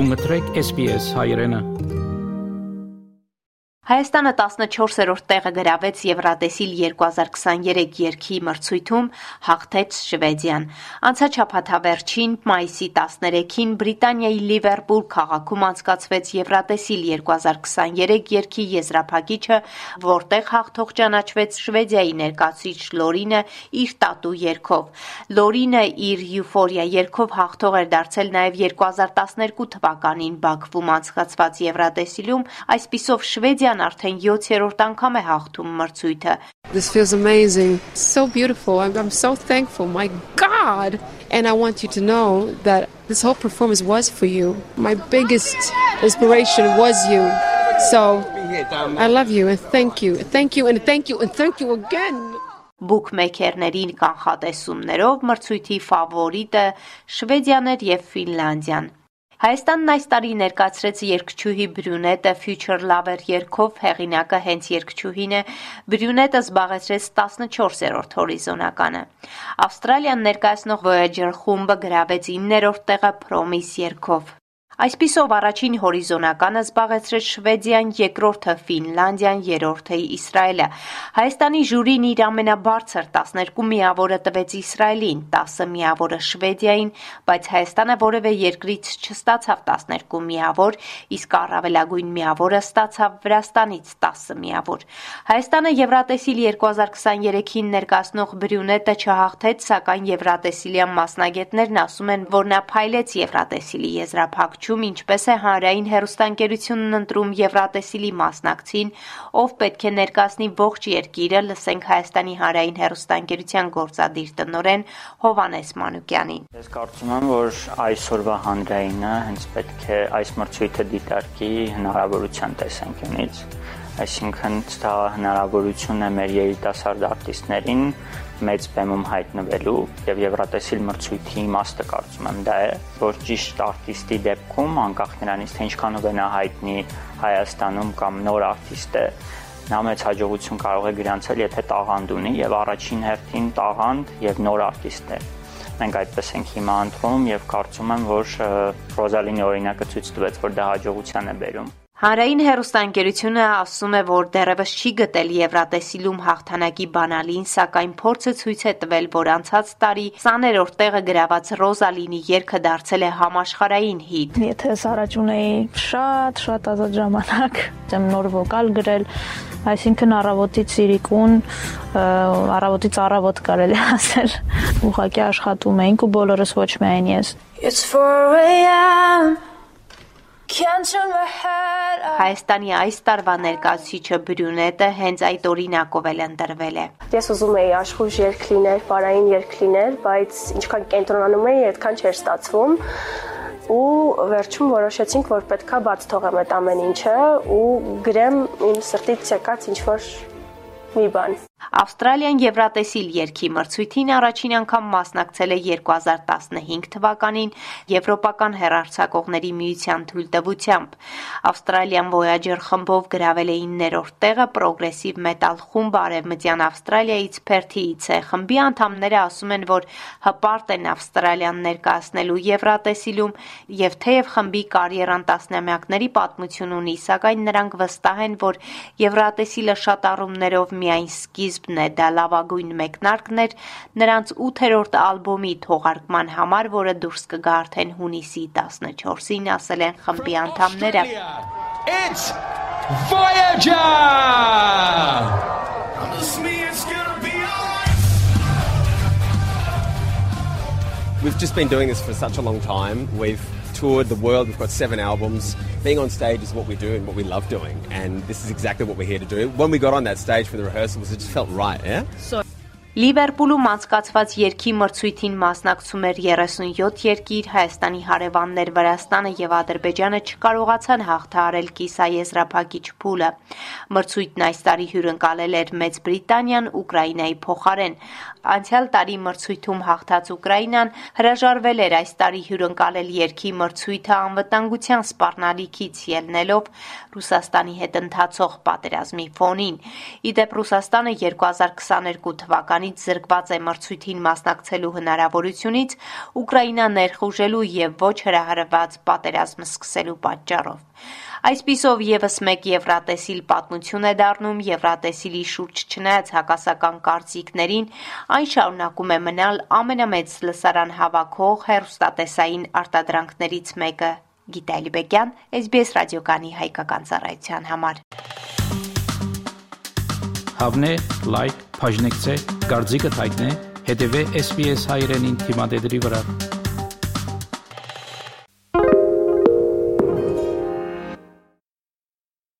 Դու մտրեք SPS հայրենը Հայաստանը 14-րդ տեղը գրավեց Եվրատեսիլ 2023 երկի մրցույթում, հաղթեց Շվեդիան։ Անցաչափաթավերջին մայիսի 13-ին Բրիտանիայի Լիվերպուլ քաղաքում անցկացվեց Եվրատեսիլ 2023 երկի եզրափակիչը, որտեղ հաղթող ճանաչվեց Շվեդիայի ներկայացուցիչ Լորինը իր տատու երգով։ Լորինը իր Euphoria երգով հաղթող էր դարձել նաև 2012 թվականին Բաքվում անցկացված Եվրատեսիլում, այսպիսով Շվեդիան Իտալիան արդեն 7-րդ անգամ է հաղթում մրցույթը։ This feels amazing. So beautiful. I'm, I'm so thankful. My God. And I want you to know that this whole performance was for you. My biggest inspiration was you. So I love you and thank you. Thank you and thank you and thank you again. Բուքմեյքերների կանխատեսումներով մրցույթի ֆավորիտը Շվեդիան էր եւ Ֆինլանդիան։ Հայաստանն այս տարի ներկայացրեց երգչուհի Բրյունետը Future Lover երգով, հեղինակը հենց երգչուհին է։ Բրյունետը զբաղեցրեց 14-րդ հորիզոնականը։ Ավստրալիան ներկայացնող Voyager խումբը գրավեց 9-րդ տեղը Promise երգով։ Այսպիսով առաջին հորիզոնականը զբաղեցրեց Շվեդիան, երկրորդը Ֆինլանդիան, երրորդը Իսրայելը։ Հայաստանի ժյուրին իր ամենաբարձր 12 միավորը տվեց Իսրայելին, 10 միավորը Շվեդիային, բայց Հայաստանը որևէ երկրից չստացավ 12 միավոր, իսկ առավելագույն միավորը ստացավ Վրաստանից 10 միավոր։ Հայաստանը Եվրատեսիլ 2023-ին ներկայացնող Բրյունետը չհաղթեց, սակայն Եվրատեսիլյան մասնագետներն ասում են, որ նա փայլեց Եվրատեսիլի եզրափակիչ վերջում ինչպես է հանրային հերոստանգերությունն ընտրում Եվրատեսիլի մասնակցին, ով պետք է ներկայացնի ողջ երկիրը, լսենք Հայաստանի հանրային հերոստանգերության գործադիր տնօրեն Հովանես Մանուկյանին։ Ես կարծում եմ, որ այսօրվա հանրայինը հենց պետք է այս մրցույթը դիտարկի հնարավորության տեսանկյունից այսինքն դա հնարավորություն է մեր երիտասարդ արտիստներին մեծ բեմում հայտնվելու եւ Եվրատեսիլ մրցույթի իմաստը կարծում եմ դա է, որ ճիշտ արտիստի դեպքում, անկախ նրանից թե ինչքանով է նա հայտնի Հայաստանում կամ նոր արտիստ է, նա մեծ հաջողություն կարող է գրանցել, եթե տաղանդ ունի եւ առաջին հերթին տաղանդ եւ նոր արտիստ է մենք այդպես ենք հիմա ընտրում եւ կարծում եմ, որ Ռոզալինի օրինակը ցույց տվեց, որ դա հաջողության է բերում։ Հանրային հեռուստաընկերությունը ասում է, որ դեռևս չի գտել Եվրատեսիլում հաղթանակի բանալին, սակայն փորձը ցույց է տվել, որ անցած տարի 20-րդ տեղը գրաված Ռոզալինի երգը դարձել է համաշխարհային հիթ։ Եթե ես առաջ ունեի շատ շատ ազատ ժամանակ, եմ նոր վոկալ գրել, այսինքն առավոտից իրիկուն, առավոտից առավոտ կարելի ասել։ Ուղղակի աշխատում էինք ու բոլորս ոչ միայն ես։ It's 4 a.m. Հայաստանի այս տարվա ներկայացուցիչը Բրյունետը հենց այդ օրինակով էլ ընտրվել է։ Ես ուզում էի աշխուժ երգ լինել, պարային երգ լինել, բայց ինչքան կենտրոնանում էի, այդքան չէր ստացվում ու վերջում որոշեցինք, որ պետքա բաց թողեմ այդ ամեն ինչը ու գրեմ իմ սրտից եկած ինչ որ մի բան։ Ավստրալիան Եվրատեսիլ երկի մրցույթին առաջին անգամ մասնակցել է 2015 թվականին Եվրոպական հերարցակողների միության թույլտվությամբ։ Ավստրալիան Voyager խմբով գրավել է 9-րդ տեղը պրոգրեսիվ մետալ խումբը Արևմտյան Ավստրալիայից Փերթիից է։ Խմբի անդամները ասում են, որ հպարտ են Ավստրալիան ներկայացնելու Եվրատեսիլում եւ թեև խմբի կարիերան տասնամյակների պատմություն ունի, սակայն նրանք վստահ են, որ Եվրատեսիլը շատ առումներով միայն սկիզբ սկիզբն է, դա լավագույն մեկնարկն էր նրանց 8-րդ ալբոմի թողարկման համար, որը դուրս կգա արդեն հունիսի 14-ին, ասել են խմբի անդամները։ It's Voyager! We've just been doing this for such a long time. We've toured the world. We've got seven albums. Being on stage is what we do and what we love doing. And this is exactly what we're here to do. When we got on that stage for the rehearsals, it just felt right, yeah? So Լիվերպուլում անցկացված երկի մրցույթին մասնակցում էր 37 երկիր, Հայաստանի հարևաններ Վրաստանը եւ Ադրբեջանը չկարողացան հաղթահարել կիսաեզրափակիչ փուլը։ Մրցույթն այս տարի հյուրընկալել էր Մեծ Բրիտանիան Ուկրաինայի փոխարեն։ Անցյալ տարի մրցույթում հաղթած Ուկրաինան հրաժարվել էր այս տարի հյուրընկալել երկի մրցույթը անվտանգության սպառնալիքից ելնելով Ռուսաստանի հետ ընթացող պատերազմի ֆոնին։ Իդեպ Ռուսաստանը 2022 թվականի նրանից զրկված է մրցույթին մասնակցելու հնարավորությունից Ուկրաինա ներխուժելու եւ ոչ հրահրված պատերազմ սկսելու պատճառով։ Այսպիսով եւս մեկ Եվրատեսիլ պատմություն է դառնում Եվրատեսիլի շուրջ չնայած հակասական կարծիքներին, այն շարունակում է մնալ ամենամեծ լսարան հավաքող հերոստատեսային արտադրանքներից մեկը։ Գիտա Ալիբեկյան, SBS ռադիոկանի հայկական ծառայության համար։ Հավնե, լայք, բաժնեկցե, դարձիկը թայտնե, հետեւե SBS հայրենին թիմադեդի վրա։